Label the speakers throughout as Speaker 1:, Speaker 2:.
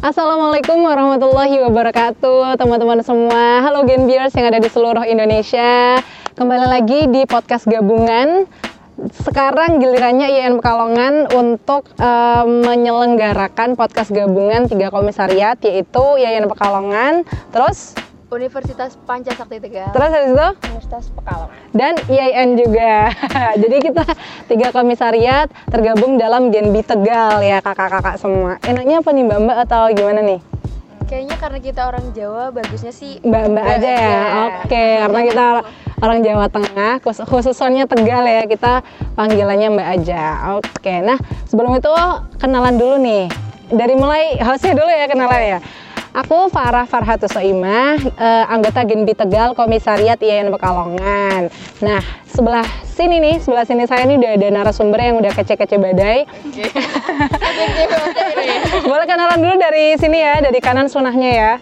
Speaker 1: Assalamualaikum warahmatullahi wabarakatuh teman-teman semua. Halo Genbiers yang ada di seluruh Indonesia. Kembali lagi di podcast gabungan. Sekarang gilirannya IAIN Pekalongan untuk uh, menyelenggarakan podcast gabungan tiga komisariat Yaitu IAIN Pekalongan Terus
Speaker 2: Universitas Pancasakti Tegal.
Speaker 1: Terus habis itu?
Speaker 2: Universitas Pekalongan.
Speaker 1: Dan IAIN juga. Jadi kita tiga komisariat tergabung dalam Genbi Tegal ya kakak-kakak semua. Enaknya apa nih mbak-mbak atau gimana nih?
Speaker 2: Kayaknya karena kita orang Jawa bagusnya sih
Speaker 1: mbak-mbak aja ya. Oke, karena kita orang Jawa Tengah, khususnya Tegal ya, kita panggilannya mbak aja. Oke, nah sebelum itu kenalan dulu nih. Dari mulai hostnya dulu ya kenalan ya. Aku Farah Farhatu Soimah, uh, anggota Genbi Tegal Komisariat IAIN Pekalongan. Nah, sebelah sini nih, sebelah sini saya nih udah ada narasumber yang udah kece-kece badai. Okay. Boleh kenalan dulu dari sini ya, dari kanan sunahnya ya.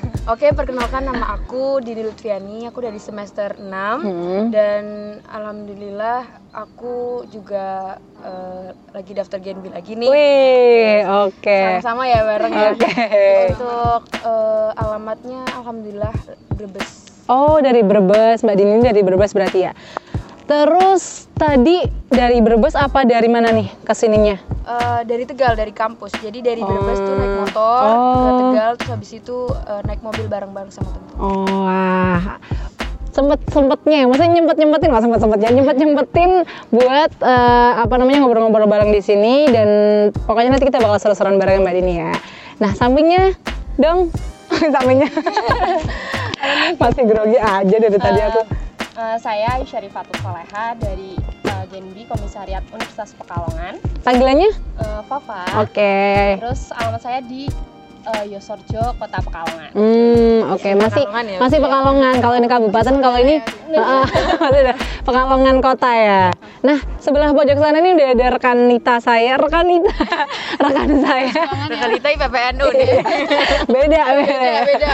Speaker 2: Oke, perkenalkan nama aku Didi Lutfiani. Aku dari semester 6 hmm. dan alhamdulillah aku juga uh, lagi daftar Genbi lagi nih.
Speaker 1: Wih, oke. Okay.
Speaker 2: Sama-sama ya bareng ya. Okay. Untuk uh, alamatnya alhamdulillah Brebes.
Speaker 1: Oh, dari Brebes. Mbak Dini dari Brebes berarti ya. Terus tadi dari Brebes apa dari mana nih ke sininya?
Speaker 2: Uh, dari Tegal, dari kampus. Jadi dari Brebes tuh naik motor oh. ke Tegal, terus habis itu uh, naik mobil bareng-bareng sama teman.
Speaker 1: Oh, wah sempet sempetnya maksudnya nyempet nyempetin nggak sempet sempetnya nyempet nyempetin buat uh, apa namanya ngobrol-ngobrol bareng di sini dan pokoknya nanti kita bakal seru-seruan bareng mbak Dini ya nah sampingnya dong sampingnya masih grogi aja dari uh, tadi aku
Speaker 3: Uh, saya Syarifatul Soleha dari uh, Genbi Komisariat Universitas Pekalongan.
Speaker 1: Panggilannya?
Speaker 3: Uh, Fafa.
Speaker 1: Oke. Okay.
Speaker 3: Terus alamat saya di uh, Yosorjo, Kota Pekalongan.
Speaker 1: Hmm, oke okay. masih ya, masih Pekalongan. Kalau ini kabupaten, kalau ini uh, Pekalongan kota ya. Nah, sebelah pojok sana ini udah ada rekan Nita saya, rekan Nita, rekan saya.
Speaker 2: Rekan Nita IPPNU nih.
Speaker 1: beda, beda. beda.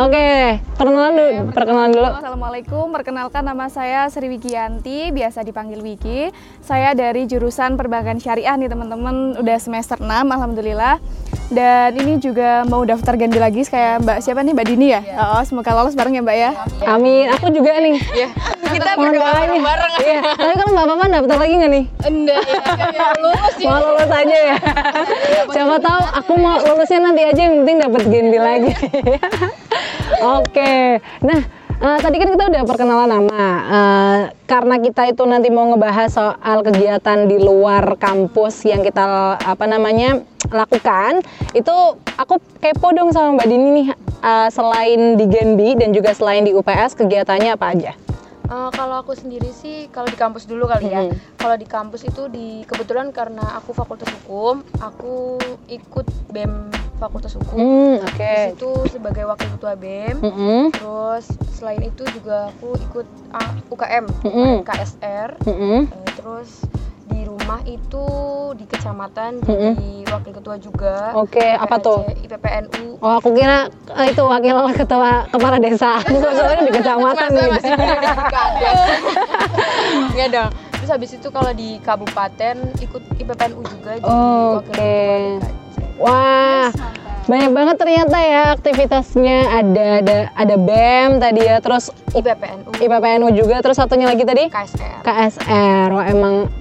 Speaker 1: Oke, okay. perkenalan dulu, perkenalan dulu.
Speaker 4: Assalamualaikum, perkenalkan nama saya Sri Wikianti, biasa dipanggil Wiki. Saya dari jurusan Perbankan Syariah nih teman-teman, udah semester 6 alhamdulillah. Dan ini juga mau daftar ganti lagi kayak Mbak siapa nih Mbak Dini ya? Yeah. Oh, semoga lolos bareng ya Mbak ya.
Speaker 1: Amin. Aku juga nih.
Speaker 2: Iya. Kita berdoa bareng.
Speaker 1: Iya. Tapi kalau Mbak Papa daftar lagi nggak nih?
Speaker 2: Enggak. Ya, lulus
Speaker 1: ya. Mau lulus aja ya. Siapa tahu aku mau lulusnya nanti aja yang penting dapat ganti lagi. Oke. Nah, Uh, tadi kan kita udah perkenalan nama. Uh, karena kita itu nanti mau ngebahas soal kegiatan di luar kampus yang kita apa namanya lakukan, itu aku kepo dong sama Mbak Dini nih. Uh, selain di Genbi dan juga selain di UPS kegiatannya apa aja?
Speaker 2: Uh, kalau aku sendiri sih kalau di kampus dulu kali ya. Hmm. Kalau di kampus itu di kebetulan karena aku fakultas hukum, aku ikut BEM Fakultas Hukum.
Speaker 1: Hmm, Oke. Okay.
Speaker 2: Itu sebagai wakil ketua BEM.
Speaker 1: Mm -hmm.
Speaker 2: Terus selain itu juga aku ikut uh, UKM,
Speaker 1: mm -hmm.
Speaker 2: KSR.
Speaker 1: Mm -hmm.
Speaker 2: uh, terus di rumah itu di kecamatan mm -hmm. jadi wakil ketua juga.
Speaker 1: Oke, okay, apa tuh?
Speaker 2: IPPNU.
Speaker 1: Oh, aku kira uh, itu wakil ketua kepala desa. Soalnya di kecamatan gitu.
Speaker 2: Enggak dong. Terus habis itu kalau di kabupaten ikut IPPNU juga jadi
Speaker 1: oh, wakil okay. ketua Wah, banyak banget ternyata ya aktivitasnya. Ada ada ada BEM tadi ya, terus
Speaker 2: IPPNU.
Speaker 1: IPPNU juga, terus satunya lagi tadi
Speaker 2: KSR.
Speaker 1: KSR. Wah, emang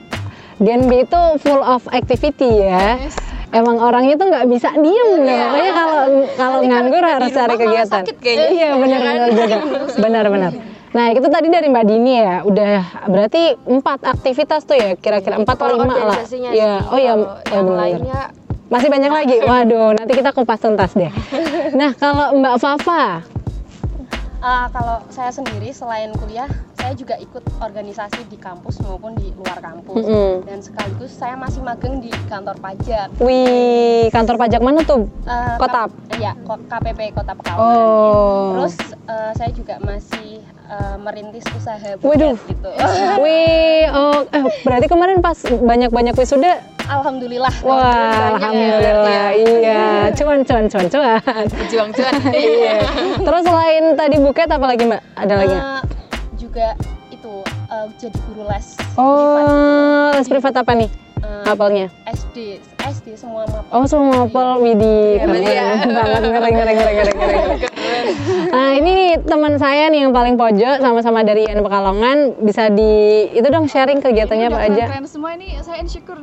Speaker 1: Genbi itu full of activity ya. Yes. Emang orangnya tuh nggak bisa diem ya. Makanya kalau kalau nganggur harus cari kegiatan.
Speaker 2: Sakit kayaknya.
Speaker 1: Iya benar benar juga. Benar benar. Nah itu tadi dari Mbak Dini ya, udah berarti empat aktivitas tuh ya, kira-kira empat atau lima lah.
Speaker 2: Ya,
Speaker 1: oh ya,
Speaker 2: ya benar. Lainnya
Speaker 1: masih banyak lagi? Waduh, nanti kita kupas tuntas deh. Nah, kalau Mbak Fafa?
Speaker 3: Uh, kalau saya sendiri selain kuliah, saya juga ikut organisasi di kampus maupun di luar kampus. Mm -hmm. Dan sekaligus saya masih magang di kantor pajak.
Speaker 1: Wih, kantor pajak mana tuh? Uh, Kota?
Speaker 3: Iya, KPP Kota Pekalongan.
Speaker 1: Oh.
Speaker 3: Terus uh, saya juga masih uh, merintis usaha buket gitu.
Speaker 1: Wih, oh, eh, berarti kemarin pas banyak-banyak wisuda
Speaker 3: Alhamdulillah.
Speaker 1: Wah, alhamdulillah. Ya. Iya, cuan cuan cuan cuan.
Speaker 2: Berjuang cuan.
Speaker 1: iya. Terus selain tadi buket apa lagi, Mbak? Ada lagi? Uh,
Speaker 3: juga itu uh, jadi guru les
Speaker 1: oh, privat. les privat apa nih?
Speaker 3: Eh,
Speaker 1: Apelnya?
Speaker 3: SD SD semua mapel
Speaker 1: Oh semua apel Widi keren banget ngeri ngeri ngeri ngeri ngeri. Nah ini nih teman saya nih yang paling pojok sama-sama dari IAIN Pekalongan bisa di itu dong sharing kegiatannya apa aja.
Speaker 4: Keren semua ini saya insecure.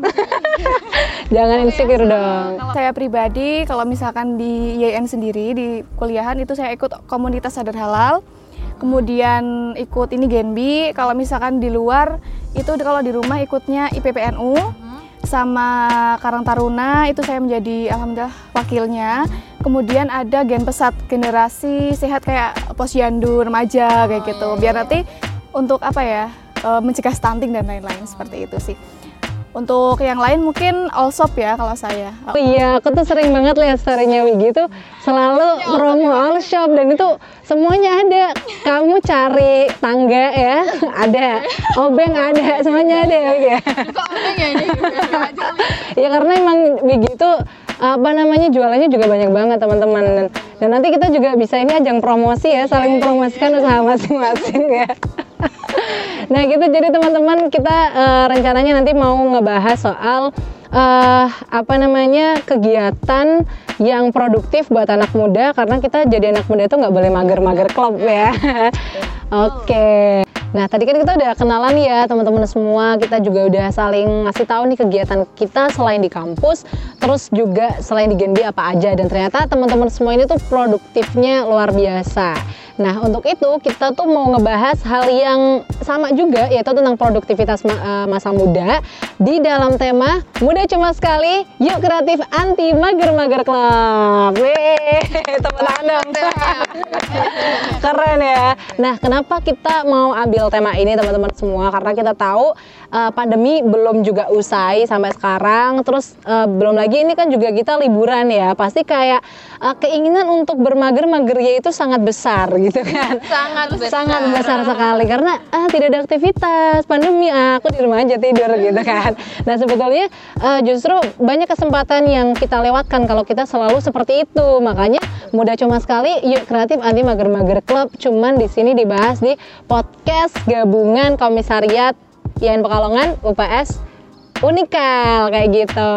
Speaker 1: Jangan insecure dong.
Speaker 4: Saya pribadi, kalau misalkan di YN sendiri di kuliahan itu saya ikut komunitas sadar halal. Kemudian ikut ini Genbi. Kalau misalkan di luar itu kalau di rumah ikutnya IPPNU sama Karang Taruna itu saya menjadi alhamdulillah wakilnya. Kemudian ada Gen Pesat generasi sehat kayak posyandu remaja kayak gitu. Biar nanti untuk apa ya eh, mencegah stunting dan lain-lain seperti itu sih. Untuk yang lain mungkin Allsop ya kalau saya.
Speaker 1: Oh iya, aku tuh sering banget lihat story-nya Wigi tuh selalu promo all shop dan itu semuanya ada. Kamu cari tangga ya, ada. Obeng ada, semuanya ada ya Wigi. ya karena emang Wigi itu apa namanya jualannya juga banyak banget teman-teman dan, dan nanti kita juga bisa ini ajang promosi ya saling promosikan usaha masing-masing ya nah gitu. Jadi teman-teman kita eh, rencananya nanti mau ngebahas soal eh, apa namanya kegiatan yang produktif buat anak muda karena kita jadi anak muda itu nggak boleh mager-mager klub ya. Oke Nah, tadi kan kita udah kenalan ya teman-teman semua. Kita juga udah saling ngasih tahu nih kegiatan kita selain di kampus, terus juga selain di Genbi apa aja dan ternyata teman-teman semua ini tuh produktifnya luar biasa. Nah, untuk itu kita tuh mau ngebahas hal yang sama juga yaitu tentang produktivitas eh, masa muda di dalam tema Muda Cuma Sekali, Yuk Kreatif Anti Mager-Mager Club. Wih, teman-teman. Keren ya. Nah, kenapa kita mau ambil tema ini teman-teman semua? Karena kita tahu uh, pandemi belum juga usai sampai sekarang. Terus uh, belum lagi ini kan juga kita liburan ya. Pasti kayak uh, keinginan untuk bermager-mager ya itu sangat besar gitu kan.
Speaker 2: Sangat besar.
Speaker 1: Sangat besar sekali karena ah tidak ada aktivitas pandemi ah, aku di rumah aja tidur gitu kan. Nah sebetulnya uh, justru banyak kesempatan yang kita lewatkan kalau kita selalu seperti itu. Makanya mudah cuma sekali yuk kreatif anti mager-mager club cuman di sini dibahas di podcast gabungan komisariat IAIN Pekalongan UPS Unikal kayak gitu.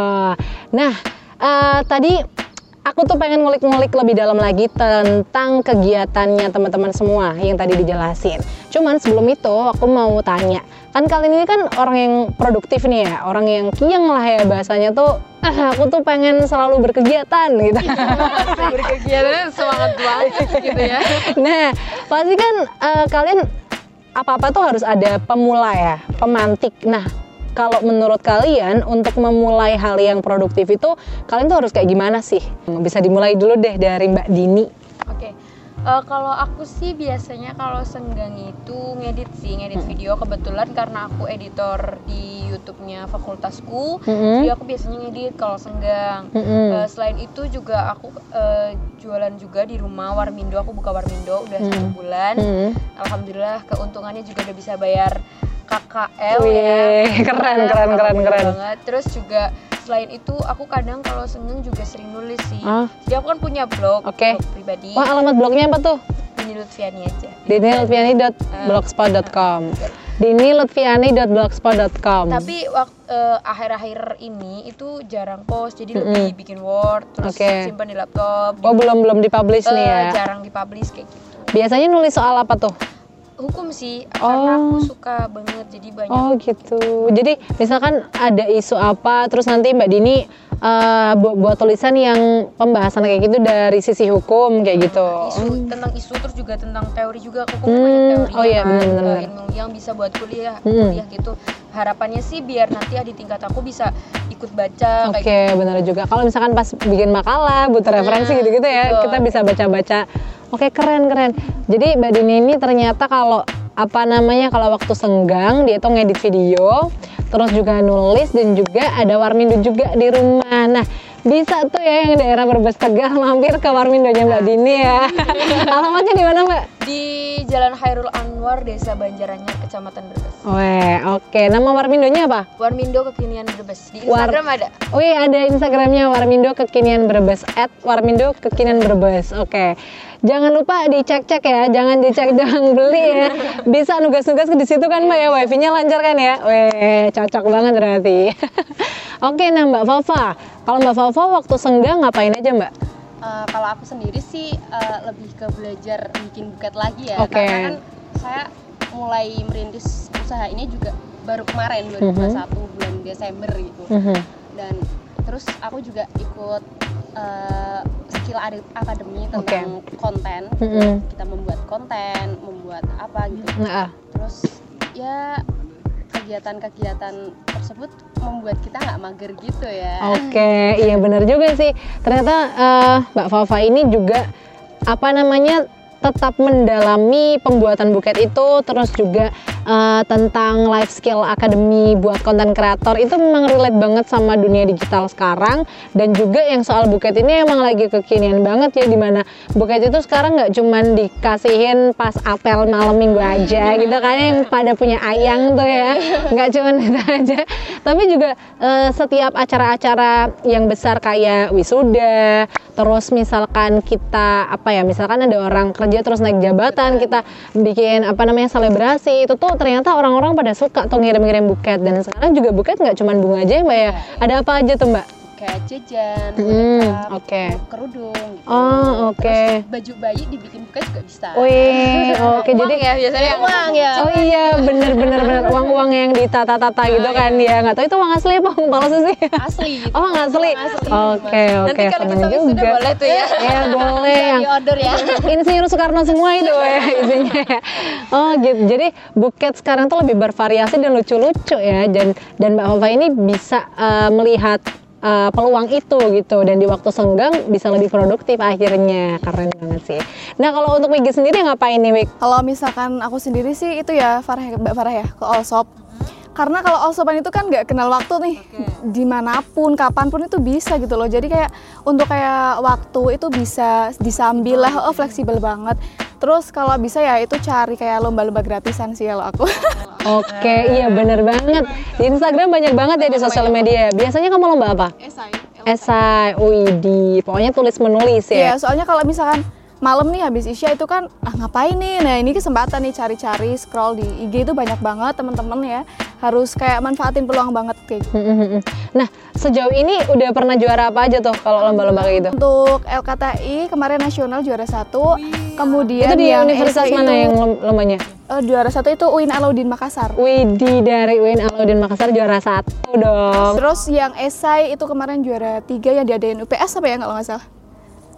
Speaker 1: Nah eh, tadi aku tuh pengen ngulik-ngulik lebih dalam lagi tentang kegiatannya teman-teman semua yang tadi dijelasin. Cuman sebelum itu aku mau tanya, kan kalian ini kan orang yang produktif nih ya, orang yang kiang lah ya bahasanya tuh, ah, aku tuh pengen selalu berkegiatan gitu.
Speaker 2: Berkegiatan semangat banget gitu ya.
Speaker 1: nah, pasti kan eh, kalian apa-apa tuh harus ada pemula ya, pemantik. Nah, kalau menurut kalian untuk memulai hal yang produktif itu kalian tuh harus kayak gimana sih? Bisa dimulai dulu deh dari Mbak Dini.
Speaker 2: Oke. Eh, kalau aku sih biasanya kalau senggang itu ngedit sih, ngedit video. Kebetulan karena aku editor di YouTube-nya fakultasku,
Speaker 1: Mm-mm.
Speaker 2: jadi aku biasanya ngedit kalau senggang.
Speaker 1: Mm-mm.
Speaker 2: Eh, selain itu juga aku eh, jualan juga di rumah Warmindo. Aku buka Warmindo udah satu bulan.
Speaker 1: Mm-mm.
Speaker 2: Alhamdulillah keuntungannya juga udah bisa bayar KKL
Speaker 1: Wih,
Speaker 2: ya.
Speaker 1: keren,
Speaker 2: Iya,
Speaker 1: keren, keren, keren.
Speaker 2: banget. Terus juga selain itu aku kadang kalau senggang juga sering nulis sih.
Speaker 1: Ah.
Speaker 2: Jadi aku kan punya blog,
Speaker 1: Oke.
Speaker 2: blog pribadi.
Speaker 1: Wah, alamat blognya apa tuh?
Speaker 2: Dini Lutfiani aja.
Speaker 1: dinilutfiani.blogspot.com dinilutfiani.blogspot.com
Speaker 2: Tapi waktu akhir-akhir ini itu jarang post, jadi lebih bikin word terus
Speaker 1: Oke.
Speaker 2: simpan di laptop.
Speaker 1: Oh, belum belum dipublish
Speaker 2: Eh,
Speaker 1: nih ya.
Speaker 2: Jarang dipublish kayak gitu.
Speaker 1: Biasanya nulis soal apa tuh?
Speaker 2: Hukum sih, karena
Speaker 1: Oh.
Speaker 2: aku suka banget jadi banyak.
Speaker 1: Oh gitu. Jadi misalkan ada isu apa, terus nanti Mbak Dini eh, buat, buat tulisan yang pembahasan kayak gitu dari sisi hukum kayak gitu.
Speaker 2: isu tentang isu terus juga tentang teori juga aku
Speaker 1: Hmm,
Speaker 2: banyak teori
Speaker 1: oh iya, benar-benar.
Speaker 2: ilmu yang bisa buat kuliah
Speaker 1: Hmm.
Speaker 2: kuliah gitu harapannya sih biar nanti di tingkat aku bisa ikut baca
Speaker 1: Oke,
Speaker 2: kayak
Speaker 1: benar juga. Kalau misalkan pas bikin makalah, butuh referensi gitu-gitu ya,
Speaker 2: betul.
Speaker 1: kita bisa baca-baca. Oke, keren keren. Jadi Mbak Dini ini ternyata kalau apa namanya kalau waktu senggang dia tuh ngedit video, terus juga nulis dan juga ada Warmindo juga di rumah. Nah, bisa tuh ya yang daerah Brebes Tegal mampir ke Warmindonya Mbak Dini ya. Alamatnya di mana Mbak?
Speaker 2: di Jalan Hairul Anwar Desa Banjaranyar Kecamatan Brebes.
Speaker 1: Weh, oke. Nama Warmindonya apa?
Speaker 2: Warmindo Kekinian Brebes. Di
Speaker 1: War-
Speaker 2: Instagram ada.
Speaker 1: Wih ada Instagramnya Warmindo Kekinian Brebes at Warmindo Kekinian Brebes. Oke. Jangan lupa dicek-cek ya Jangan dicek doang beli ya. Bisa nugas-nugas di situ kan Mbak ya? Wifi-nya lancar kan ya? Weh cocok banget berarti. Oke, nah Mbak Fafa, kalau Mbak Fafa waktu senggang ngapain aja Mbak?
Speaker 3: Eh, kalau aku sendiri sih eh, lebih ke belajar bikin buket lagi ya
Speaker 1: Oke.
Speaker 3: karena kan saya mulai merintis usaha ini juga baru kemarin 2021 bulan Desember gitu
Speaker 1: Mhm.
Speaker 3: dan terus aku juga ikut eh, skill academy tentang konten
Speaker 1: Mhm.
Speaker 3: kita membuat konten membuat apa gitu
Speaker 1: Nah, ah.
Speaker 3: terus ya kegiatan-kegiatan tersebut membuat kita nggak mager gitu ya
Speaker 1: Oke, iya benar juga sih. Ternyata eh, Mbak Fafa ini juga apa namanya tetap mendalami pembuatan buket itu, terus juga eh, tentang life skill academy buat konten kreator. Itu memang relate banget sama dunia digital sekarang. Dan juga yang soal buket ini emang lagi kekinian banget ya di mana buket itu sekarang nggak cuman dikasihin pas apel malam minggu aja gitu kan yang pada punya ayang tuh ya. Nggak cuman itu aja. Tapi juga eh, setiap acara-acara yang besar kayak wisuda terus misalkan kita apa ya misalkan ada orang kerja terus naik jabatan kita bikin apa namanya selebrasi itu tuh ternyata orang-orang pada suka tuh ngirim-ngirim buket. Dan sekarang juga buket nggak cuma bunga aja ya mbak ya? Ada apa aja tuh mbak
Speaker 3: kayak jajan,
Speaker 1: Hmm,
Speaker 3: boneka,
Speaker 1: oke.
Speaker 3: kerudung gitu.
Speaker 1: Oh, oke.
Speaker 3: Terus baju bayi dibikin buket juga bisa.
Speaker 1: Wih, oke jadi
Speaker 2: ya biasanya
Speaker 3: uang ya.
Speaker 1: Oh iya, bener bener bener uang-uang yang ditata-tata gitu kan ya. Nggak tahu itu uang asli apa uang palsu sih?
Speaker 3: Asli gitu.
Speaker 1: Oh, nggak asli.
Speaker 3: Uang asli,
Speaker 1: Oke, oke,
Speaker 2: nanti kalau kita
Speaker 1: juga.
Speaker 2: boleh tuh ya
Speaker 1: Ya boleh yang
Speaker 3: Di order ya.
Speaker 1: Insinyur Soekarno semua itu ya isinya ya. Oh gitu. Jadi buket sekarang tuh lebih bervariasi dan lucu-lucu ya. Dan dan Mbak Hova ini bisa eh, melihat eh, peluang itu gitu dan di waktu senggang bisa lebih produktif akhirnya. Keren banget sih. Nah kalau untuk Wigi sendiri ngapain nih Wig?
Speaker 4: Kalau misalkan aku sendiri sih itu ya Farah Mbak Farah ya ke all shop. Karena kalau all shopan itu kan nggak kenal waktu nih, di mana pun, kapan pun itu bisa gitu loh. Jadi kayak untuk kayak waktu itu bisa disambil lah, oh fleksibel banget. Terus kalau bisa ya itu cari kayak lomba-lomba gratisan sih kalau aku.
Speaker 1: Oke, iya bener banget. Di Instagram banyak banget ya di sosial media. Biasanya kamu lomba apa?
Speaker 4: Esai.
Speaker 1: Esai, Widi. Pokoknya tulis menulis
Speaker 4: Iya,
Speaker 1: ya.
Speaker 4: soalnya kalau misalkan malam nih habis isya itu kan ah ngapain nih nah ini kesempatan nih cari-cari scroll di IG itu banyak banget teman-teman ya harus kayak manfaatin peluang banget kayak gitu.
Speaker 1: Nah, sejauh ini udah pernah juara apa aja tuh kalau lomba-lomba kayak gitu?
Speaker 4: Untuk LKTI kemarin nasional juara satu, kemudian
Speaker 1: Itu di
Speaker 4: yang
Speaker 1: universitas
Speaker 4: esai
Speaker 1: mana
Speaker 4: itu,
Speaker 1: yang lom- lombanya?
Speaker 4: eh, juara satu itu UIN Alauddin Makassar.
Speaker 1: Widi dari UIN Alauddin Makassar juara satu dong.
Speaker 4: Terus yang esai itu kemarin juara tiga yang diadain UPS apa ya kalau nggak salah?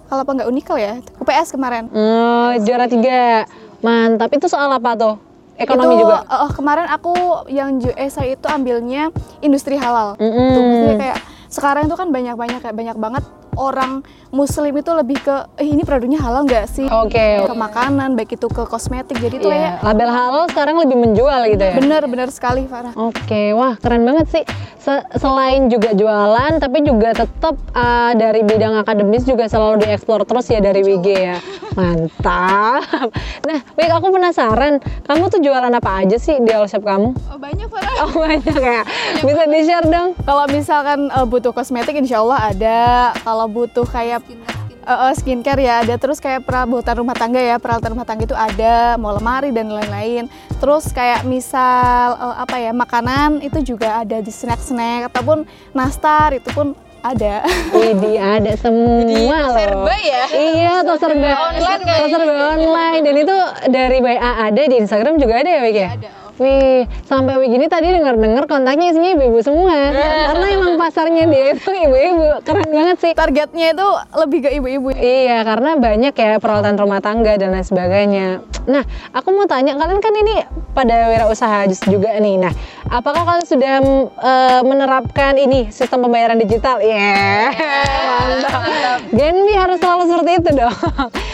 Speaker 4: Kalau apa nggak unikal ya? UPS kemarin.
Speaker 1: Oh, juara tiga. Mantap. Itu soal apa tuh? Ekonomi
Speaker 4: itu,
Speaker 1: juga?
Speaker 4: eh, kemarin aku yang esai itu ambilnya industri halal.
Speaker 1: Mm-mm.
Speaker 4: Tuh, maksudnya kayak sekarang itu kan banyak-banyak kayak banyak banget orang muslim itu lebih ke eh, ini produknya halal nggak sih?
Speaker 1: Oke.
Speaker 4: Ke makanan, baik itu ke kosmetik. Jadi itu
Speaker 1: Iya,
Speaker 4: kayak
Speaker 1: label halal sekarang lebih menjual gitu ya?
Speaker 4: bener-bener sekali Farah.
Speaker 1: Oke, wah keren banget sih. Se- selain juga jualan, tapi juga tetap uh, dari bidang akademis juga selalu dieksplor terus ya dari WG ya. Mantap. Nah, Wig aku penasaran, kamu tuh jualan apa aja sih di all shop kamu?
Speaker 4: Oh, banyak Farah.
Speaker 1: Oh banyak ya. Bisa di share dong.
Speaker 4: Kalau misalkan eh, butuh kosmetik insya Allah ada. Kalau butuh kayak eh, skincare ya ada. Terus kayak perabotan rumah tangga ya, peralatan rumah tangga itu ada, mau lemari dan lain-lain. Terus kayak misal eh, apa ya, makanan itu juga ada di snack-snack ataupun nastar itu pun ada.
Speaker 1: Widih ada semua loh.
Speaker 2: serba ya?
Speaker 1: Iya, tuh serba
Speaker 2: online
Speaker 1: serba online dan itu dari WA ada di Instagram juga ada ya Wig ya? Ada. Wih, sampai Wig ini tadi denger-denger kontaknya isinya ibu-ibu semua. Karena emang pasarnya dia itu ibu-ibu. Keren banget sih.
Speaker 4: Targetnya itu lebih ke ibu-ibu.
Speaker 1: Iya, karena banyak ya peralatan rumah tangga dan lain sebagainya. Nah, aku mau tanya, kalian kan ini pada wirausaha juga nih. Nah, apakah kalian sudah eh, menerapkan ini sistem pembayaran digital? Iya, mantap. Genbi harus selalu seperti itu dong.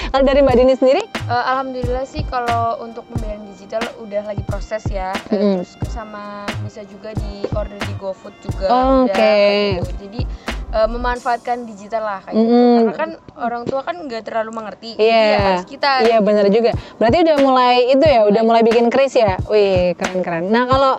Speaker 1: Kalau dari Mbak Dini sendiri?
Speaker 2: Eh, Alhamdulillah sih kalau untuk pembayaran digital udah lagi proses ya.
Speaker 1: Mm-mm.
Speaker 2: Terus sama bisa juga di order di GoFood juga.
Speaker 1: Oh, oke.
Speaker 2: kayak gitu. Jadi eh, memanfaatkan digital lah kayak gitu.
Speaker 1: Mm-mm.
Speaker 2: Karena kan orang tua kan nggak terlalu mengerti.
Speaker 1: Iya.
Speaker 2: ya harus kita.
Speaker 1: Iya, benar juga. Berarti udah mulai itu ya, udah mulai bikin kris ya? Wih, keren-keren. Nah, kalau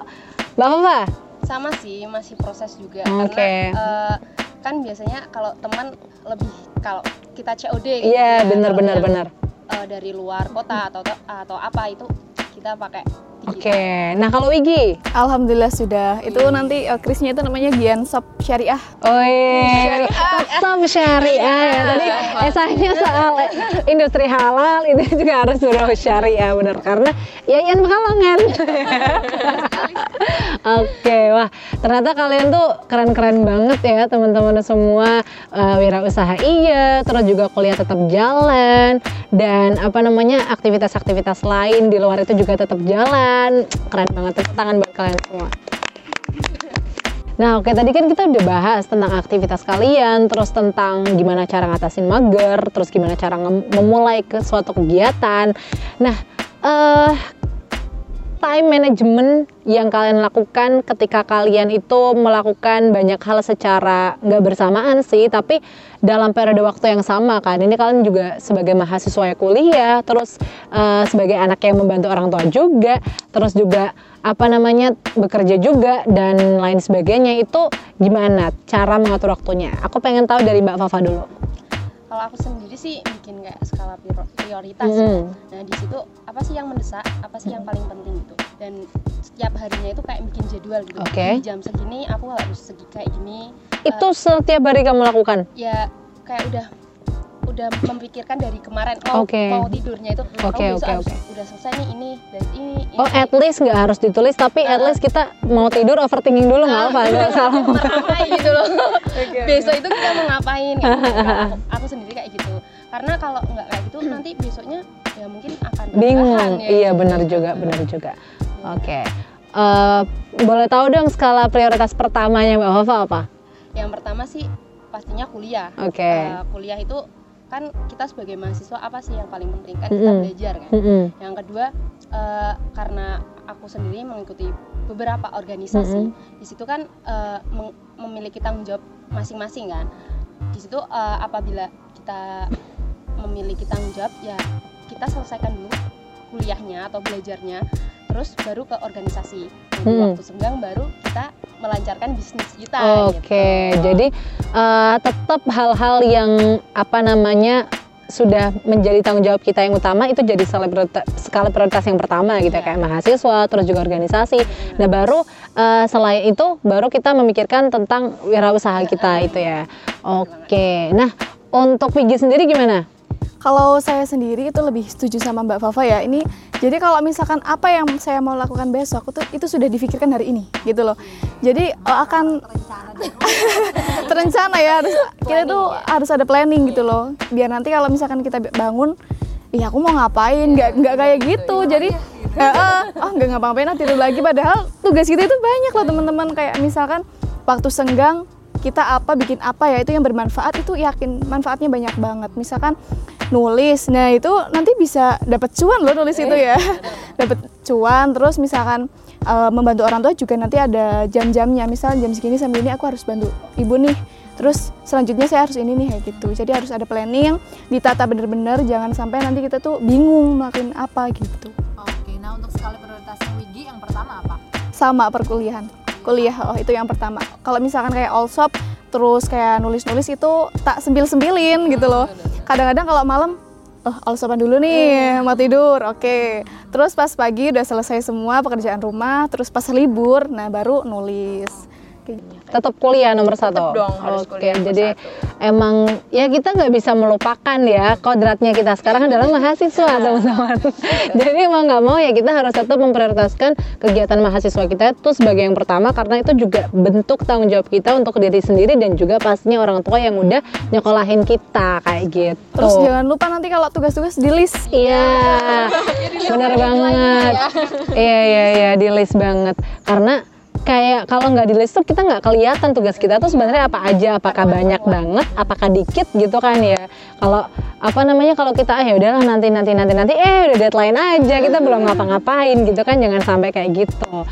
Speaker 1: Mbak Fafa?
Speaker 3: Sama sih, masih proses juga.
Speaker 1: Oke.
Speaker 3: Karena eh, kan biasanya kalau teman lebih kalau kita COD gitu
Speaker 1: Iya,
Speaker 3: ya,
Speaker 1: benar benar benar.
Speaker 3: eh, dari luar kota atau atau apa itu kita pakai
Speaker 1: Oke, nah kalau Wigi?
Speaker 4: Alhamdulillah sudah. Itu nanti uh, krisnya itu namanya Gian Shop Syariah.
Speaker 1: Oh iya, tetap syariah ya. Tadi esainya soal industri halal itu juga harus sudah syariah benar karena ya yang Pekalongan. Oke, wah ternyata kalian tuh keren-keren banget ya teman-teman semua uh, wirausaha iya, terus juga kuliah tetap jalan dan apa namanya aktivitas-aktivitas lain di luar itu juga tetap jalan. Keren banget tepuk tangan buat kalian semua. Nah, oke tadi kan kita udah bahas tentang aktivitas kalian, terus tentang gimana cara ngatasin mager, terus gimana cara memulai ke suatu kegiatan. Nah, eh time management yang kalian lakukan ketika kalian itu melakukan banyak hal secara nggak bersamaan sih, tapi dalam periode waktu yang sama kan. Ini kalian juga sebagai mahasiswa yang kuliah, terus eh, sebagai anak yang membantu orang tua juga, terus juga apa namanya bekerja juga dan lain sebagainya itu gimana cara mengatur waktunya? Aku pengen tahu dari Mbak Fafa dulu.
Speaker 3: Kalau aku sendiri sih bikin kayak skala prior- prioritas.
Speaker 1: Mm-mm.
Speaker 3: Nah di situ apa sih yang mendesak, apa sih yang paling penting itu. Dan setiap harinya itu kayak bikin jadwal gitu.
Speaker 1: Oke.
Speaker 3: Di jam segini aku harus segi kayak gini.
Speaker 1: Itu setiap hari kamu lakukan?
Speaker 3: Ya kayak udah udah memikirkan dari kemarin mau
Speaker 1: Oke.
Speaker 3: mau tidurnya itu oh,
Speaker 1: Oke,
Speaker 3: besok
Speaker 1: oke,
Speaker 3: harus-
Speaker 1: oke.
Speaker 3: udah selesai nih ini dan ini, ini.
Speaker 1: Oh, at least nggak harus ditulis, tapi at least kita mau tidur overthinking dulu nggak apa nggak salah.
Speaker 3: ngapain gitu loh besok itu kita mau ngapain gitu. Kalau aku, aku sendiri kayak gitu karena kalau nggak kayak gitu nanti besoknya ya mungkin akan
Speaker 1: Bingung.
Speaker 3: ya,
Speaker 1: Iya
Speaker 3: gitu.
Speaker 1: benar juga, benar juga. Oke. Eh, boleh tahu dong skala prioritas pertamanya Mbak Fafa apa?
Speaker 3: yang pertama sih pastinya kuliah
Speaker 1: Oke.
Speaker 3: Eh, kuliah itu kan kita sebagai mahasiswa apa sih yang paling penting? Kan kita belajar kan?
Speaker 1: Mm-mm.
Speaker 3: yang kedua eh, karena aku sendiri mengikuti beberapa organisasi di situ kan eh, meng- memiliki tanggung jawab masing-masing kan? Di situ eh, apabila kita memiliki tanggung jawab ya kita selesaikan dulu kuliahnya atau belajarnya terus baru ke organisasi
Speaker 1: Mm-mm.
Speaker 3: waktu senggang baru kita melancarkan bisnis kita
Speaker 1: Oke,
Speaker 3: gitu.
Speaker 1: jadi eh, tetap hal-hal yang apa namanya sudah menjadi tanggung jawab kita yang utama itu jadi skala priorita- skala prioritas yang pertama gitu ya
Speaker 3: Iya.
Speaker 1: kayak mahasiswa terus juga organisasi. Nah baru eh, selain itu baru kita memikirkan tentang wirausaha kita itu ya. Oke, nah untuk Vigi sendiri gimana?
Speaker 4: Kalau saya sendiri itu lebih setuju sama Mbak Fafa ya. Ini jadi kalau misalkan apa yang saya mau lakukan besok itu itu sudah difikirkan hari ini gitu loh. Jadi eh, akan terencana ya harus kita tuh harus ada planning gitu loh. Biar nanti kalau misalkan kita bangun, iya aku mau ngapain? Nggak nggak kayak gitu. Jadi eh, oh nggak ngapa-ngapain ah, tidur lagi. Padahal tugas kita itu banyak loh teman-teman. Kayak misalkan waktu senggang kita apa bikin apa ya itu yang bermanfaat itu yakin manfaatnya banyak banget misalkan nulis. Nah itu nanti bisa dapat cuan loh nulis itu ya. Dapat cuan. Terus misalkan eh, membantu orang tua juga nanti ada jam-jamnya. Misal jam segini sampai ini aku harus bantu ibu nih. Terus selanjutnya saya harus ini nih kayak gitu. Jadi harus ada planning ditata bener-bener. Jangan sampai nanti kita tuh bingung melakukan apa gitu.
Speaker 5: Oke, nah untuk skala prioritasnya Wigi yang pertama apa?
Speaker 4: sama perkuliahan. Kuliah oh itu yang pertama. Kalau misalkan kayak all shop terus kayak nulis-nulis itu tak sembil-sembilin gitu loh. Kadang-kadang kalau malam oh all shopan dulu nih? Mau tidur. Oke. Terus pas pagi udah selesai semua pekerjaan rumah terus pas libur nah baru nulis.
Speaker 1: Tetap kuliah nomor satu.
Speaker 2: dong, harus
Speaker 1: Oke,
Speaker 2: kuliah nomor
Speaker 1: jadi emang ya kita nggak bisa melupakan ya kodratnya kita sekarang adalah mahasiswa teman-teman. jadi mau nggak mau ya kita harus tetap memprioritaskan kegiatan mahasiswa kita itu sebagai yang pertama karena itu juga bentuk tanggung jawab kita untuk diri sendiri dan juga pastinya orang tua yang udah nyekolahin kita kayak gitu.
Speaker 4: terus jangan lupa nanti kalau tugas-tugas di list
Speaker 1: Iya, bener banget. Iya iya iya di list banget. Karena kayak kalau nggak di list tuh kita nggak kelihatan tugas kita tuh sebenarnya apa aja. Apakah banyak banget, apakah dikit gitu kan ya. Kalau apa namanya kalau kita ah ya udahlah nanti nanti nanti nanti eh udah deadline aja kita belum ngapa-ngapain gitu kan jangan sampai kayak gitu.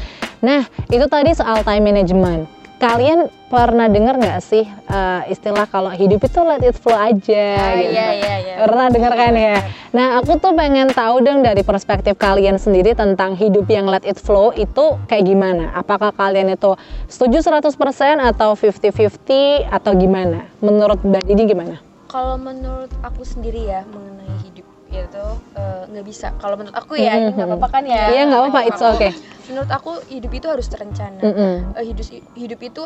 Speaker 1: Nah itu tadi soal time management. Kalian pernah dengar nggak sih eh, istilah kalau hidup itu let it flow aja gitu?
Speaker 2: iya, iya, iya.
Speaker 1: Pernah dengar kan ya? Nah, aku tuh pengen tahu dong dari perspektif kalian sendiri tentang hidup yang let it flow itu kayak gimana? Apakah kalian itu setuju 100% atau 50-50 atau gimana? Menurut Mbak Didi gimana?
Speaker 2: Kalau menurut aku sendiri ya mengenai hidup itu eh, nggak bisa. Kalau menurut aku ya, ini nggak apa-apa kan ya?
Speaker 1: Iya nggak apa-apa, it's okay.
Speaker 2: Menurut aku hidup itu harus terencana.
Speaker 1: Mm-mm.
Speaker 2: Eh, hidup hidup itu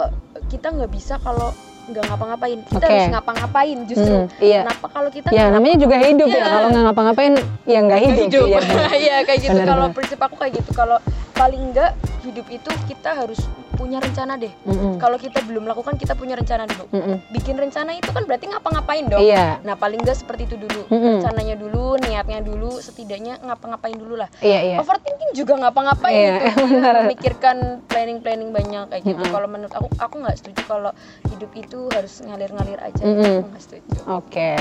Speaker 2: kita nggak bisa kalau nggak ngapa-ngapain. Kita
Speaker 1: Oke.
Speaker 2: harus ngapa-ngapain justru.
Speaker 1: Mm, iya.
Speaker 2: Kenapa kalau kita
Speaker 1: Ya namanya juga hidup ya.
Speaker 2: Iya.
Speaker 1: Kalau nggak ngapa-ngapain ya nggak hidup.
Speaker 2: hidup.
Speaker 1: Iya, benar.
Speaker 2: Iya kayak gitu. Kalau prinsip aku kayak gitu. Kalau paling enggak hidup itu kita harus punya rencana deh.
Speaker 1: Mm-mm.
Speaker 2: Kalau kita belum lakukan kita punya rencana dulu.
Speaker 1: Mm-mm.
Speaker 2: Bikin rencana itu kan berarti ngapa-ngapain dong.
Speaker 1: Iya.
Speaker 2: Nah paling enggak seperti itu dulu.
Speaker 1: Mm-mm.
Speaker 2: Rencananya dulu, niatnya dulu, setidaknya ngapa-ngapain dulu lah.
Speaker 1: Iya iya.
Speaker 2: Overthinking juga ngapa-ngapain
Speaker 1: Iya,
Speaker 2: gitu. Memikirkan planning-planning banyak kayak gitu.
Speaker 1: Mm-mm.
Speaker 2: Kalau menurut aku, aku nggak setuju kalau hidup itu harus ngalir-ngalir aja.
Speaker 1: Mm-mm.
Speaker 2: Aku nggak setuju.
Speaker 1: Oke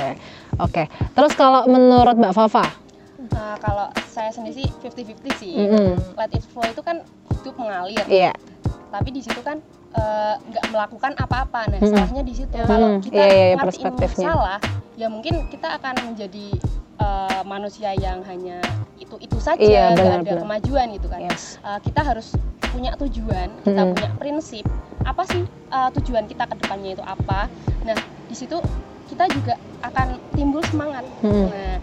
Speaker 1: oke. Terus kalau menurut Mbak Fafa?
Speaker 3: Nah, kalau saya sendiri sih 50-50 sih.
Speaker 1: Mm-mm.
Speaker 3: Let it flow itu kan hidup mengalir.
Speaker 1: Iya.
Speaker 3: Tapi di situ kan eh, nggak melakukan apa-apa. Nah,
Speaker 1: Mm-mm.
Speaker 3: salahnya di situ.
Speaker 1: Mm-mm.
Speaker 3: Kalau kita
Speaker 1: iya,
Speaker 3: ngertiin
Speaker 1: perspektifnya.
Speaker 3: salah, ya mungkin kita akan menjadi eh, manusia yang hanya itu-itu saja,
Speaker 1: Iya,
Speaker 3: nggak
Speaker 1: benar,
Speaker 3: ada kemajuan gitu kan.
Speaker 1: Yes.
Speaker 3: Eh, kita harus punya tujuan, kita
Speaker 1: Mm-mm.
Speaker 3: punya prinsip. Apa sih eh, tujuan kita ke depannya itu apa? Nah, di situ kita juga akan timbul semangat.
Speaker 1: Mm-mm.
Speaker 3: Nah,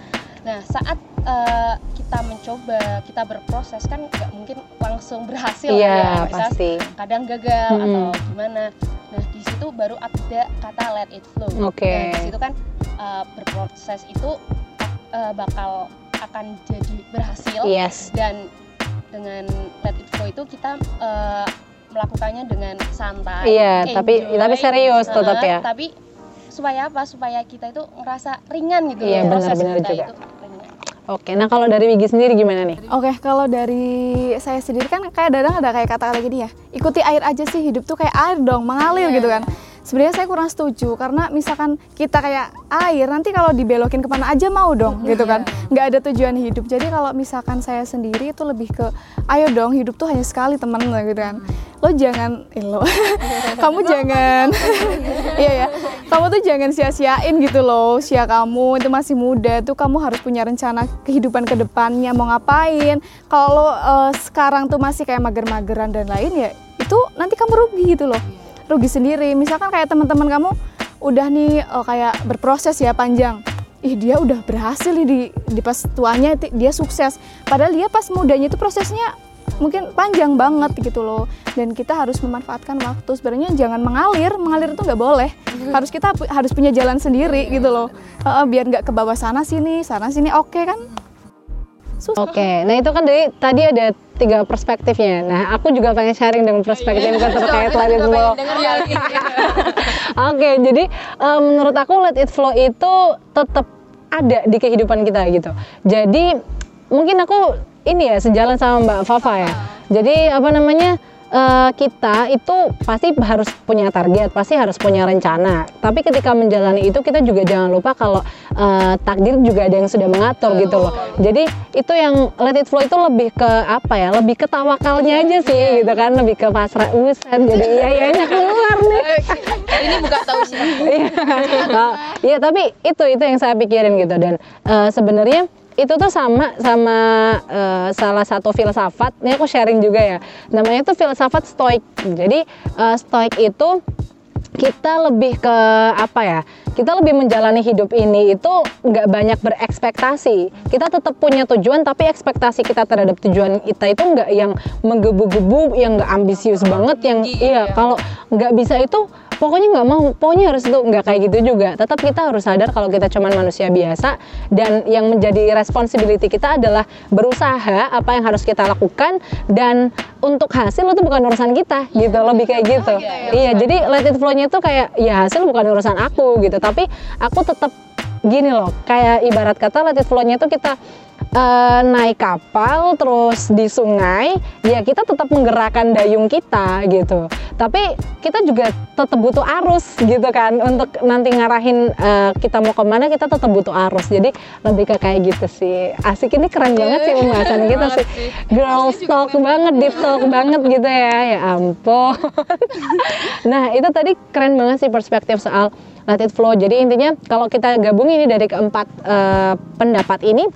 Speaker 3: nah saat eh, kita mencoba, kita berproses kan nggak mungkin langsung berhasil
Speaker 1: Iya
Speaker 3: ya.
Speaker 1: Pasti.
Speaker 3: kadang gagal
Speaker 1: Mm-mm.
Speaker 3: atau gimana. Nah, di situ baru ada kata let it flow.
Speaker 1: Oke.
Speaker 3: Nah, di situ kan uh, berproses itu uh, bakal akan jadi berhasil
Speaker 1: Yes.
Speaker 3: dan dengan let it flow itu kita uh, melakukannya dengan santai.
Speaker 1: Iya, tapi
Speaker 3: enjoy,
Speaker 1: tapi serius
Speaker 3: uh,
Speaker 1: tetap ya.
Speaker 3: Tapi supaya apa? Supaya kita itu ngerasa ringan gitu
Speaker 1: Iya,
Speaker 3: loh,
Speaker 1: benar-benar juga.
Speaker 3: itu ringan.
Speaker 1: Oke. Nah kalau dari Wigi sendiri gimana nih?
Speaker 4: Oke, kalau dari saya sendiri kan kayak dadang ada kayak kata-kata gini ya. Ikuti air aja sih, hidup tuh kayak air dong, mengalir gitu kan. Sebenarnya saya kurang setuju karena misalkan kita kayak air nanti kalau dibelokin ke mana aja mau dong gitu kan. Nggak ada tujuan hidup. Jadi kalau misalkan saya sendiri itu lebih ke ayo dong hidup tuh hanya sekali teman gitu kan. Lo jangan, eh, lo, kamu jangan, iya ya, kamu tuh jangan sia-siain gitu loh usia kamu itu masih muda tuh kamu harus punya rencana kehidupan ke depannya mau ngapain. Kalau eh, sekarang tuh masih kayak mager-mageran dan lain ya itu nanti kamu rugi gitu loh rugi sendiri. Misalkan kayak teman-teman kamu udah nih eh, kayak berproses ya panjang. Ih dia udah berhasil nih di, di pas tuanya dia sukses. Padahal dia pas mudanya itu prosesnya mungkin panjang banget gitu loh. Dan kita harus memanfaatkan waktu. Sebenarnya jangan mengalir. Mengalir itu nggak boleh. Harus kita harus punya jalan sendiri gitu loh. Heeh, biar nggak ke bawah sana sini sana sini. Oke kan? Susah.
Speaker 1: Oke, nah itu kan dari tadi ada tiga perspektifnya. Nah, aku juga pengen sharing dengan perspektif yang terkait let it flow. Oke, jadi eh, menurut aku let it flow itu tetap ada di kehidupan kita gitu. Jadi mungkin aku ini ya sejalan sama Mbak Fafa ya. Jadi apa namanya eh, kita itu pasti harus punya target, pasti harus punya rencana. Tapi ketika menjalani itu kita juga jangan lupa kalau eh, takdir juga ada yang sudah mengatur gitu loh. Jadi itu yang let it flow itu lebih ke apa ya? Lebih ke tawakalnya aja sih gitu kan, lebih ke pasrah usan. Jadi iya iyanya keluar nih.
Speaker 2: Ini buka tahu sih.
Speaker 1: Iya, Oh, iya tapi itu itu yang saya pikirin gitu dan eh, sebenarnya itu tuh sama sama eh, salah satu filsafat. Ini aku sharing juga ya. Namanya itu filsafat stoik. Jadi eh, stoik itu kita lebih ke apa ya? Kita lebih menjalani hidup ini itu nggak banyak berekspektasi. Kita tetap punya tujuan, tapi ekspektasi kita terhadap tujuan kita itu nggak yang menggebu-gebu, yang nggak ambisius banget, yang iya kalau nggak bisa itu pokoknya nggak mau. Pokoknya harus itu nggak kayak gitu juga. Tetap kita harus sadar kalau kita cuman manusia biasa. Dan yang menjadi responsibility kita adalah berusaha apa yang harus kita lakukan. Dan untuk hasil itu bukan urusan kita gitu. Lebih kayak gitu. iya jadi let it flow-nya itu kayak ya hasil bukan urusan aku gitu. Tapi aku tetap gini loh. Kayak ibarat kata let it flow-nya itu kita eh, naik kapal terus di sungai ya kita tetap menggerakkan dayung kita gitu. Tapi kita juga tetap butuh arus gitu kan untuk nanti ngarahin eh, kita mau ke mana kita tetap butuh arus. Jadi lebih ke kayak gitu sih. Asik ini keren banget sih pembahasan kita sih. girl talk banget. deep talk banget gitu ya. Ya ampun. Nah itu tadi keren banget sih perspektif soal let it flow. Jadi intinya kalau kita gabung ini dari keempat eh, pendapat ini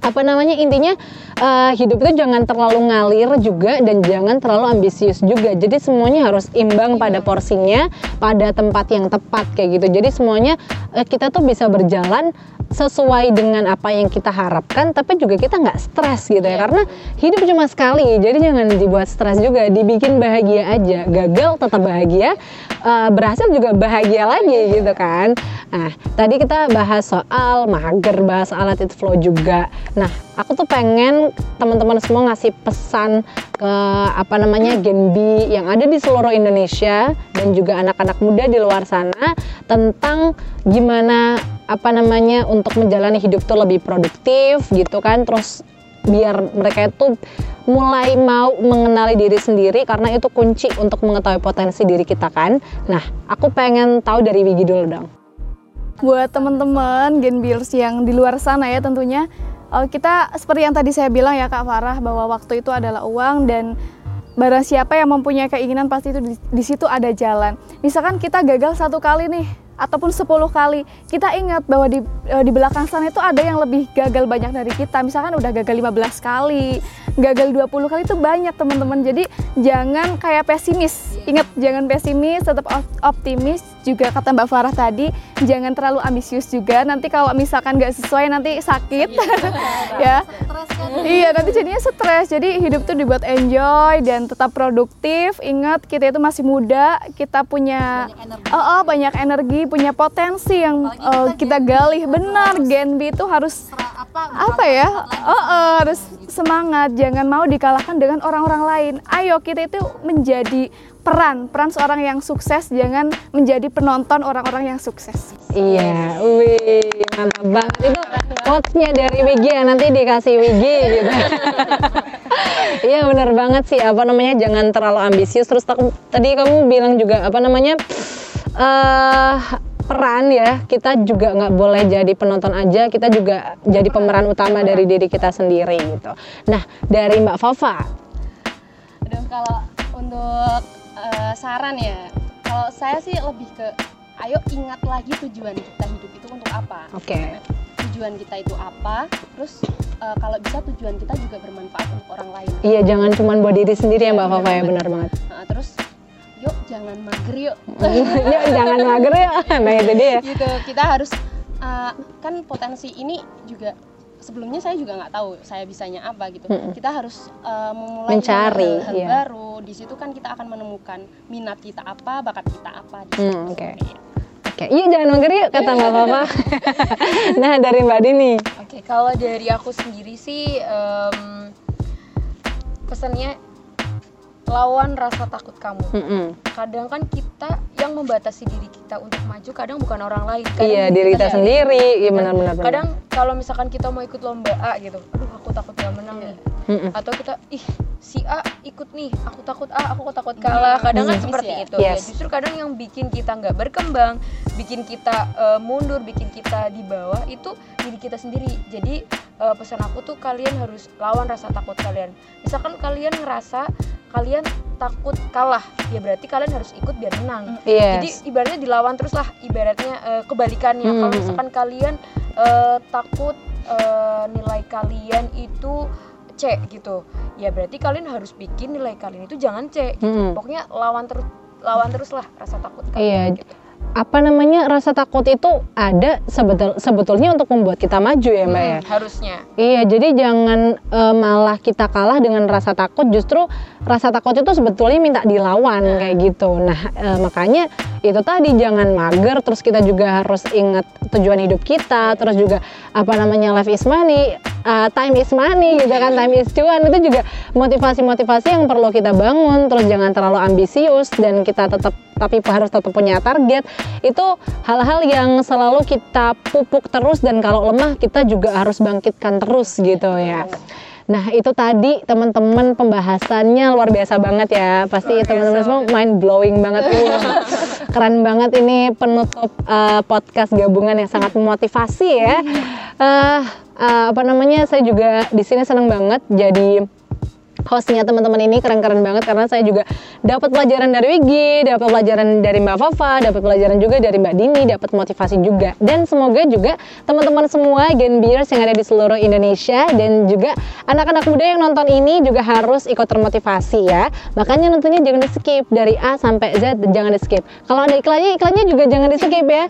Speaker 1: apa namanya? Intinya eh, hidup itu jangan terlalu ngalir juga dan jangan terlalu ambisius juga. Jadi semuanya harus imbang pada porsinya, pada tempat yang tepat kayak gitu. Jadi semuanya eh, kita tuh bisa berjalan sesuai dengan apa yang kita harapkan, tapi juga kita nggak stres gitu ya. Karena hidup cuma sekali, jadi jangan dibuat stres juga. Dibikin bahagia aja. Gagal tetap bahagia, eh, berhasil juga bahagia lagi gitu kan. Nah, tadi kita bahas soal mager, bahas soal attitude flow juga. Nah, aku tuh pengen teman-teman semua ngasih pesan ke apa namanya Gen B yang ada di seluruh Indonesia dan juga anak-anak muda di luar sana tentang gimana apa namanya untuk menjalani hidup tuh lebih produktif gitu kan terus biar mereka itu mulai mau mengenali diri sendiri karena itu kunci untuk mengetahui potensi diri kita kan. Nah, aku pengen tahu dari Wigi dulu dong.
Speaker 4: buat teman-teman Gen Bills yang di luar sana ya tentunya eh, kita seperti yang tadi saya bilang ya Kak Farah bahwa waktu itu adalah uang dan barang siapa yang mempunyai keinginan pasti itu di, di situ ada jalan. Misalkan kita gagal satu kali nih ataupun 10 kali, kita ingat bahwa di eh, di belakang sana itu ada yang lebih gagal banyak dari kita. Misalkan udah gagal 15 kali, gagal 20 kali itu banyak teman-teman. Jadi jangan kayak pesimis. Ingat jangan pesimis, tetap op- optimis. Juga kata Mbak Farah tadi, jangan terlalu ambisius juga. Nanti kalau misalkan nggak sesuai nanti sakit. ya.
Speaker 5: Stres kan?
Speaker 4: Iya, nanti jadinya stres. Jadi hidup tuh dibuat enjoy dan tetap produktif. Ingat kita itu masih muda, kita punya
Speaker 5: Banyak energi.
Speaker 4: Oh, oh, banyak energi, punya potensi yang eh,
Speaker 5: kita
Speaker 4: kita
Speaker 5: Gen B
Speaker 4: gali. Benar, B itu harus
Speaker 5: apa?
Speaker 4: apa ya? Oh, oh, harus semangat, jangan mau dikalahkan dengan orang-orang lain. Ayo kita itu menjadi peran, peran seorang yang sukses, jangan menjadi penonton orang-orang yang sukses.
Speaker 1: Iya, wih, mantap banget itu quotes-nya dari Wigi ya nanti dikasih Wigi gitu. Iya benar banget sih apa namanya jangan terlalu ambisius terus tak- tadi kamu bilang juga apa namanya eh peran ya kita juga nggak boleh jadi penonton aja kita juga jadi pemeran utama dari diri kita sendiri gitu. Nah dari Mbak Fafa,
Speaker 3: Aduh, kalau untuk eh, saran ya, kalau saya sih lebih ke ayo ingat lagi tujuan kita hidup itu untuk apa.
Speaker 1: oke,
Speaker 3: Tujuan kita itu apa? Terus eh, kalau bisa tujuan kita juga bermanfaat untuk orang lain.
Speaker 1: iya jangan cuma buat diri sendiri ya Mbak Fafa ya benar banget.
Speaker 3: Nah, terus yuk jangan mager yuk.
Speaker 1: Yuk jangan mager ya, nah itu dia.
Speaker 3: gitu kita harus uh, kan potensi ini juga sebelumnya saya juga nggak tahu saya bisanya apa gitu
Speaker 1: Mm-mm.
Speaker 3: kita harus uh, memulai
Speaker 1: Mencari,
Speaker 3: hal,
Speaker 1: iya.
Speaker 3: baru di situ kan kita akan menemukan minat kita apa bakat kita apa di situ
Speaker 1: Hmm, oke.
Speaker 3: Iya.
Speaker 1: Oke, iya jangan mager yuk kata Mbak Papa. nah dari Mbak Dini.
Speaker 2: Oke, kalau dari aku sendiri sih em, pesannya lawan rasa takut kamu.
Speaker 1: Mm-mm.
Speaker 2: Kadang kan kita yang membatasi diri kita untuk maju, kadang bukan orang lain. Kadang
Speaker 1: Iya diri kita sendiri. Iya benar-benar. benar.
Speaker 2: Kadang kalau misalkan kita mau ikut lomba A gitu, aduh aku takut gak menang nih.
Speaker 1: Mm-mm.
Speaker 2: Atau kita ih si A ikut nih, aku takut A, aku takut kalah. Kadang kan
Speaker 3: Hmm.
Speaker 2: seperti
Speaker 3: Yes.
Speaker 2: itu. Ya,
Speaker 1: Yes.
Speaker 2: justru kadang yang bikin kita nggak berkembang, bikin kita eh, mundur, bikin kita di bawah itu diri kita sendiri. Jadi eh, pesan aku tuh kalian harus lawan rasa takut kalian. Misalkan kalian ngerasa kalian takut kalah, ya berarti kalian harus ikut biar menang.
Speaker 1: Yes.
Speaker 2: Jadi ibaratnya dilawan terus lah, ibaratnya eh, kebalikannya.
Speaker 1: Hmm,
Speaker 2: Kalau
Speaker 1: hmm,
Speaker 2: misalkan kalian eh, takut eh, nilai kalian itu C gitu, ya berarti kalian harus bikin nilai kalian itu jangan C. Gitu.
Speaker 1: Mm-mm.
Speaker 2: Pokoknya lawan terus, lawan terus lah rasa takut
Speaker 1: Iya.
Speaker 2: kalian. gitu.
Speaker 1: Apa namanya rasa takut itu ada sebetul sebetulnya untuk membuat kita maju ya Mbak ya.
Speaker 2: Hmm, harusnya.
Speaker 1: Iya, jadi jangan eh, malah kita kalah dengan rasa takut. Justru rasa takut itu sebetulnya minta dilawan kayak gitu. Nah, eh, makanya itu tadi jangan mager. Terus kita juga harus ingat tujuan hidup kita. Terus juga apa namanya life is money, eh, time is money gitu kan, time is cuan. Itu juga motivasi-motivasi yang perlu kita bangun. Terus jangan terlalu ambisius dan kita tetap tapi harus tetap punya target. Itu hal-hal yang selalu kita pupuk terus dan kalau lemah kita juga harus bangkitkan terus gitu ya. Nah itu tadi teman-teman pembahasannya luar biasa banget ya. Pasti teman-teman semua mind blowing banget. Wah, Keren banget ini penutup eh, podcast gabungan yang sangat memotivasi ya. Eh, eh, apa namanya? Saya juga di sini senang banget jadi hostnya teman-teman ini keren-keren banget karena saya juga dapat pelajaran dari Wigi, dapat pelajaran dari Mbak Fafa, dapat pelajaran juga dari Mbak Dini, dapat motivasi juga. Dan semoga juga teman-teman semua Gen Beers yang ada di seluruh Indonesia dan juga anak-anak muda yang nonton ini juga harus ikut termotivasi ya. Makanya nontonnya jangan di skip dari A sampai Z jangan di skip. Kalau ada iklannya, iklannya juga jangan di skip ya.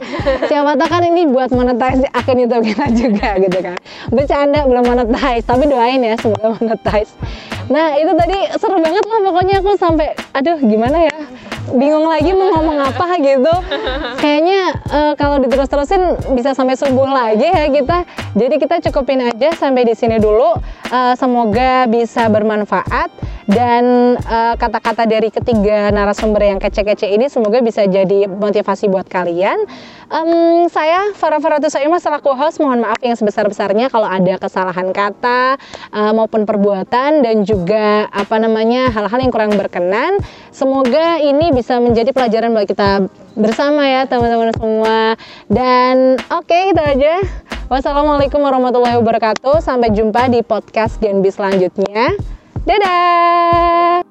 Speaker 1: Siapa tahu kan ini buat monetize akun YouTube kita juga gitu kan. Bercanda belum monetize, tapi doain ya semoga monetize. Nah itu tadi seru banget lah pokoknya aku sampai aduh gimana ya? Bingung lagi mau ngomong apa gitu. Kayaknya eh, kalau diterus-terusin bisa sampai subuh lagi ya kita. Jadi kita cukupin aja sampai di sini dulu Eh, semoga bisa bermanfaat. Dan eh, kata-kata dari ketiga narasumber yang kece-kece ini semoga bisa jadi motivasi buat kalian. Em, saya Farah Faratu Saimah selaku host. Mohon maaf yang sebesar-besarnya kalau ada kesalahan kata eh, maupun perbuatan dan juga apa namanya hal-hal yang kurang berkenan. Semoga ini bisa menjadi pelajaran bagi kita bersama ya teman-teman semua. Dan oke itu aja. Wassalamualaikum warahmatullahi wabarakatuh. Sampai jumpa di podcast Genbi selanjutnya. Dadah